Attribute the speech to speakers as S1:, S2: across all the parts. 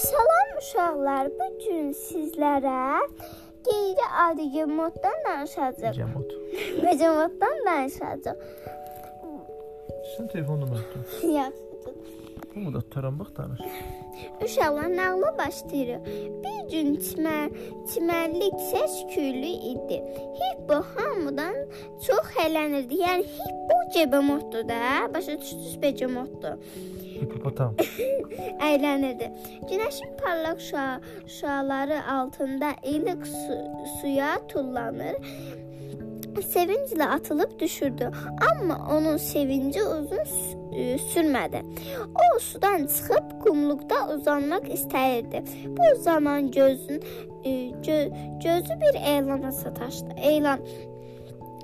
S1: Salam uşaqlar, bu gün sizlərə qeyri-adi gemotdan danışacağıq.
S2: Cəmot.
S1: Becemotdan danışacağıq.
S2: Sən telefon nömrəni.
S1: Yaxşıdır.
S2: Bunu da tutaram bax danış.
S1: Uşaqlar nağla başlayırıq. Bir gün çimə, çimərlik səs-küylü idi. Hippo hamıdan çox hələnirdi. Yəni hippo cebemotdur da. Başa düşdünüz becemotdur.
S2: Hipopotam.
S1: əylənirdi. Günəşin parlaq şua, şüaları altında ilıq su, suya tullanır. Sevinclə atılıb düşürdü. Amma onun sevinci uzun sü- sürmədi. O sudan çıxıb qumluqda uzanmaq istəyirdi. Bu zaman gözün e, gö, gözü bir elana sataşdı. Elan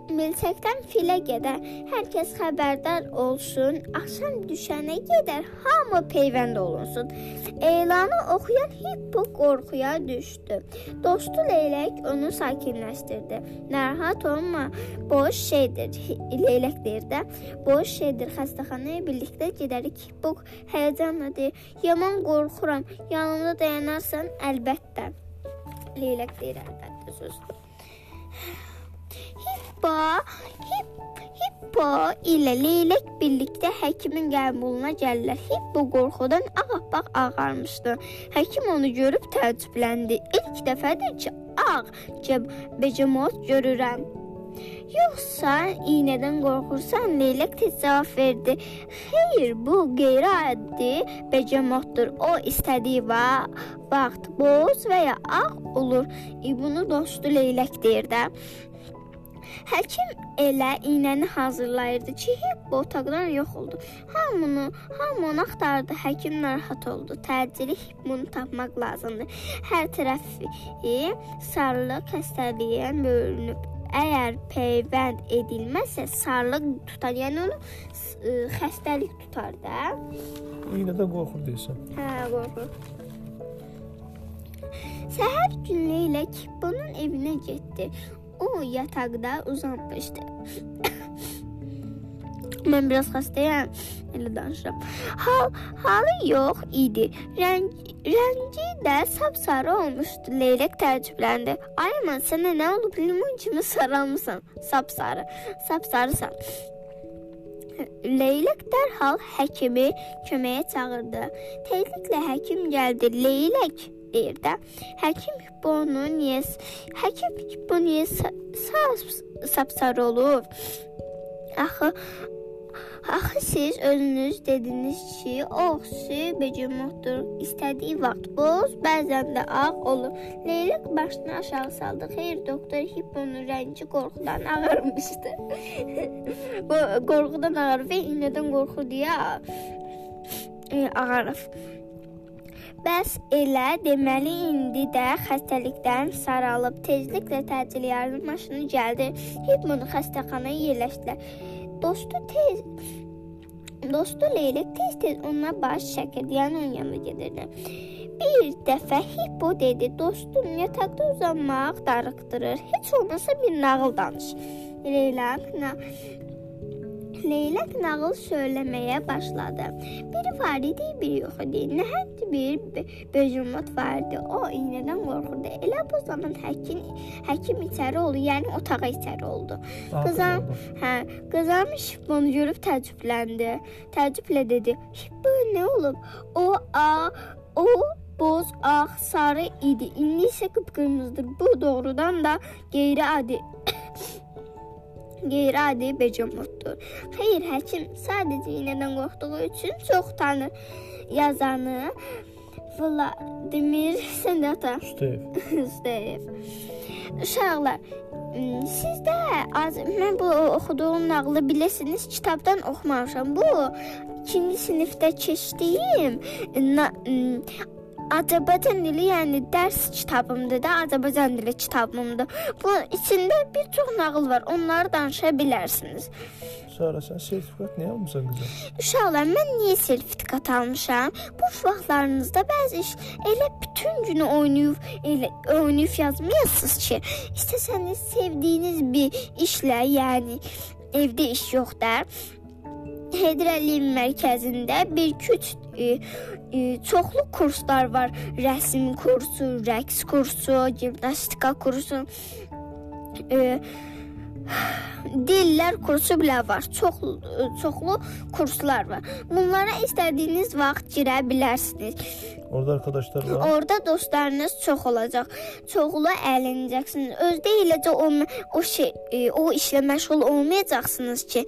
S1: Milçəkdən filə gedər. Hər kəs xəbərdar olsun. Axşam düşənə qədər hamı peyvənd olunsun. Elanı oxuyan Hippo qorxuya düşdü. Dostu Leylək onu sakinləşdirdi. Narahat olma, boş şeydir. Leylək deyir də, boş şeydir. Xəstəxanaya birlikdə gedərik. Hippo həyəcanla deyir. Yaman qorxuram. Yanımda dayanarsan əlbəttə. Leylək deyir əlbəttə sözdür. Hippo, hip, Hippo ilə Leylək birlikdə həkimin qəbuluna gəlirlər. Hippo qorxudan ağappaq ağarmışdı. Həkim onu görüb təəccübləndi. İlk dəfədir ki, ağ cəb becemot görürəm. Yoxsa iynədən qorxursan? Leylək tez cavab verdi. Xeyr, bu qeyri-adi becemotdur. O istədiyi va vaxt boz və ya ağ olur. E, bunu dostu Leylək deyir də. Həkim elə iynəni hazırlayırdı ki, Hippo otaqdan yox oldu. Hamını, hamı onu axtardı. Həkim narahat oldu. Təcili Hipponu tapmaq lazımdır. Hər tərəfi sarılıq xəstəliyə bölünüb. Əgər peyvənd edilməsə sarılıq tutar. Yəni onu ə, xəstəlik tutar da.
S2: İynədən qorxur deyirsən.
S1: Hə, qorxur. Səhər gün Leylək Hipponun evinə getdi. O yataqda uzanmışdı. Mən biraz xəstəyəm, elə danışıram. Hal, halı yox idi. Rəng, rəngi də sapsarı olmuşdu. Leylək təəccübləndi. Ay aman, sənə nə olub? Limon kimi saralmısan. Sapsarı. Sapsarısan. Leylək dərhal həkimi köməyə çağırdı. Tezliklə həkim gəldi. Leylək deyir də. Həkim Hipponu niyə həkim Hippo niyə sa- sa- sapsarı olub? Axı Axı siz özünüz dediniz ki, o xüsusi becemotdur. İstədiyi vaxt boz, bəzən də ağ olur. Leylək başını aşağı saldı. Xeyr, doktor Hipponun rəngi qorxudan ağarmışdı. Qo- qorxudan ağarır və iynədən qorxur deyə e, ağarır. Bəs elə deməli indi də xəstəlikdən saralıb tezliklə təcili yardım maşını gəldi. Hipmonu xəstəxanaya yerləşdilər. Dostu tez Dostu Leylək tez-tez ona baş çəkirdi, yəni onun yanına gedirdi. Bir dəfə Hippo dedi: "Dostum, yataqda uzanmaq darıxdırır. Heç olmasa bir nağıl danış." Leylək na Leylək nağıl söyləməyə başladı. Biri var idi, biri yox idi. Nəhayət bir be- becumot vardı. O iynədən qorxurdu. Elə bu zaman həkim həkim içəri oldu, yəni otağa içəri oldu. Qızam, hə, qızarmış bunu görüb təəccübləndi. Təəccüblə dedi: "Bu nə olub? O a, o boz, ağ, sarı idi. İndi isə qıpqırmızıdır. Bu doğrudan da qeyri-adi qeyri-adi becomotdur. Xeyr, həkim sadəcə iynədən qorxduğu üçün çox tanır. Yazanı Vladimir Sendata
S2: Üstev.
S1: Üstəyev. Uşaqlar, siz də az mən bu oxuduğum nağılı bilirsiniz, kitabdan oxumamışam. Bu 2-ci sinifdə keçdiyim Azərbaycan dili, yəni dərs kitabımdır da, Azərbaycan dili kitabımdır. Bu içində bir çox nağıl var. Onları danışa bilərsiniz.
S2: Sonra sən sertifikat niyə almısan qızım?
S1: Uşaqlar, mən niyə sertifikat almışam? Bu vaxtlarınızda bəzi iş elə bütün günü oynayıb, elə oynayıb yazmayasınız ki, istəsəniz sevdiyiniz bir işlə, yəni evdə iş yox da, Heydər Əliyev mərkəzində bir küç e, e, çoxlu kurslar var. Rəsm kursu, rəqs kursu, gimnastika kursu, e, dillər kursu belə var. Çox çoxlu kurslar var. Bunlara istədiyiniz vaxt girə bilərsiniz.
S2: Orada arkadaşlar var.
S1: Orada dostlarınız çox olacaq. Çoxlu əylənəcəksiniz. Özdə eləcə o o şey e, o işlə məşğul olmayacaqsınız ki,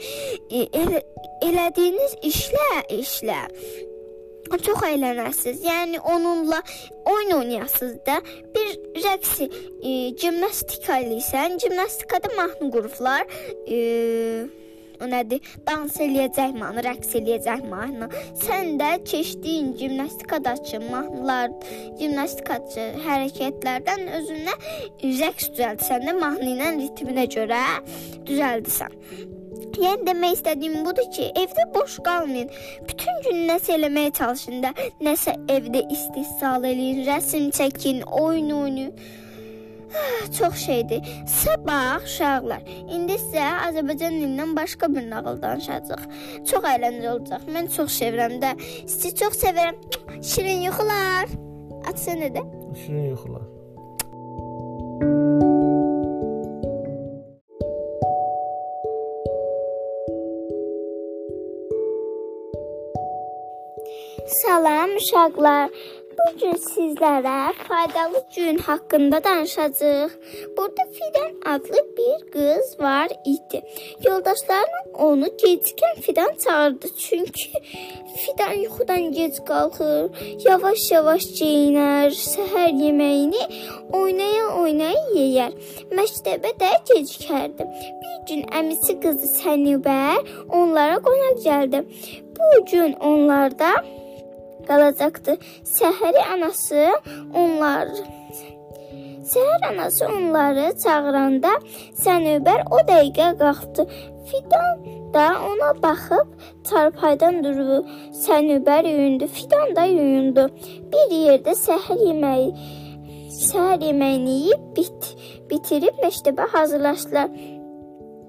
S1: e, el, elədiyiniz işlə işlə çox əylənəsiz. Yəni onunla oyun oynayasınız da. Bir rəqs, e, gimnastika eləyirsən, gimnastikada mahnı qruplar, e, o nədir? Dans eləyəcək mahnı, rəqs eləyəcək mahnı. Sən də keçdiyin gimnastikadakı mahnılar, gimnastikaçı hərəkətlərdən özünə rəqs düzəltsən də mahnı ilə ritminə görə düzəldirsən. Yəni demək istədiyim budur ki, evdə boş qalmayın. Bütün gün nəsə eləməyə çalışın da, nəsə evdə istehsal eləyin, rəsm çəkin, oyun oynayın. Çox şeydir. Sabah uşaqlar. İndi sizə Azərbaycan dilindən başqa bir nağıl danışacağıq. Çox əyləncəli olacaq. Mən çox sevirəm də. Sizi çox sevirəm. Şirin yuxular. Atsə nədir?
S2: Şirin yuxular.
S1: Salam uşaqlar. Bu gün sizlərə faydalı gün haqqında danışacağıq. Burada Fidan adlı bir qız var idi. Yoldaşlarına onu gecikən Fidan çağırdı. Çünki Fidan yuxudan gec qalxır, yavaş-yavaş geyinər, səhər yeməyini oynaya-oynaya yeyər. Məktəbə də gecikərdi. Bir gün əmisi qızı Sənibər onlara qonaq gəldi. Bu gün onlarda qalacaqdı. Səhəri anası onlar Səhər anası onları çağıranda Sənubər o dəqiqə qalxdı. Fidan da ona baxıb çarpaydan durdu. Sənubər yuyundu, Fidan da yuyundu. Bir yerdə səhər yeməyi səhər yeməyini yeyib bit, bitirib məktəbə hazırlaşdılar.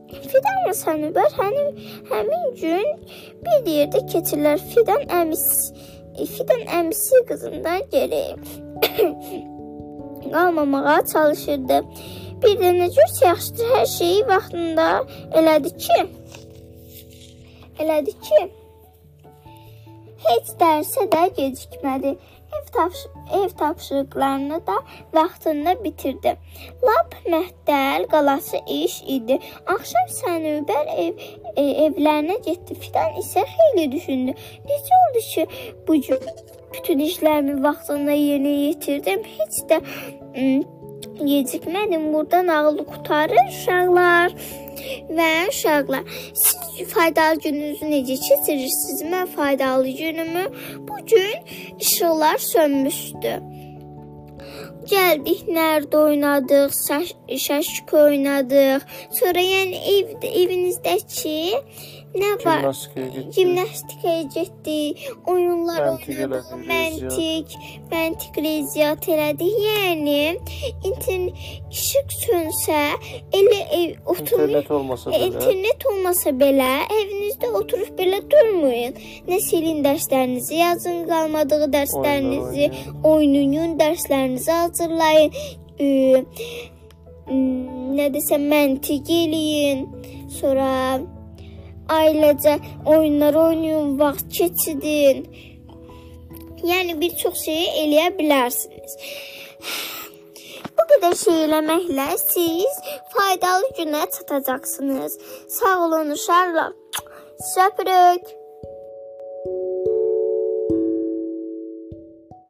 S1: Fidan və Sənubər həmin, həmin gün bir yerdə keçirlər. Fidan əmisi Fidan əmisi qızından geri qalmamağa çalışırdı. Bir də nə cür yaxşıdır, hər şeyi vaxtında elədi ki, elədi ki, heç dərsə də gecikmədi. Ev, tapş ev tapşırıqlarını da vaxtında bitirdi. Lap məhdəl qalası iş idi. Axşam Sənubər ev e, evlərinə getdi. Fidan isə xeyli düşündü. Necə oldu ki, bu gün bütün işlərimi vaxtında yerinə yetirdim. Heç də gecikmədim. Burada nağılı qutarır uşaqlar. Və uşaqlar, siz faydalı gününüzü necə keçirirsiniz? Mən faydalı günümü bu gün işıqlar sönmüşdü. Gəldik, nərdə oynadıq, şaşk oynadıq. Sonra yəni ev, evinizdəki nə var?
S2: Gimnastikaya getdik.
S1: Gimnastikaya getdik, oyunlar oynadıq, məntiq, məntiq riyaziyyat elədik. Yəni internet işıq sönsə, elə ev oturmayın.
S2: İnternet olmasa belə.
S1: İnternet olmasa belə evinizdə oturub belə durmayın. Nə silin dərslərinizi, yazın qalmadığı dərslərinizi, oynayın, dərslərinizi hazırlayın. E, nə desəm məntiq eləyin. Sonra ailəcə oyunlar oynayın, vaxt keçirdin. Yəni bir çox şeyi eləyə bilərsiniz. Bu qədər şey eləməklə siz faydalı günə çatacaqsınız. Sağ olun uşaqlar. Söpürük.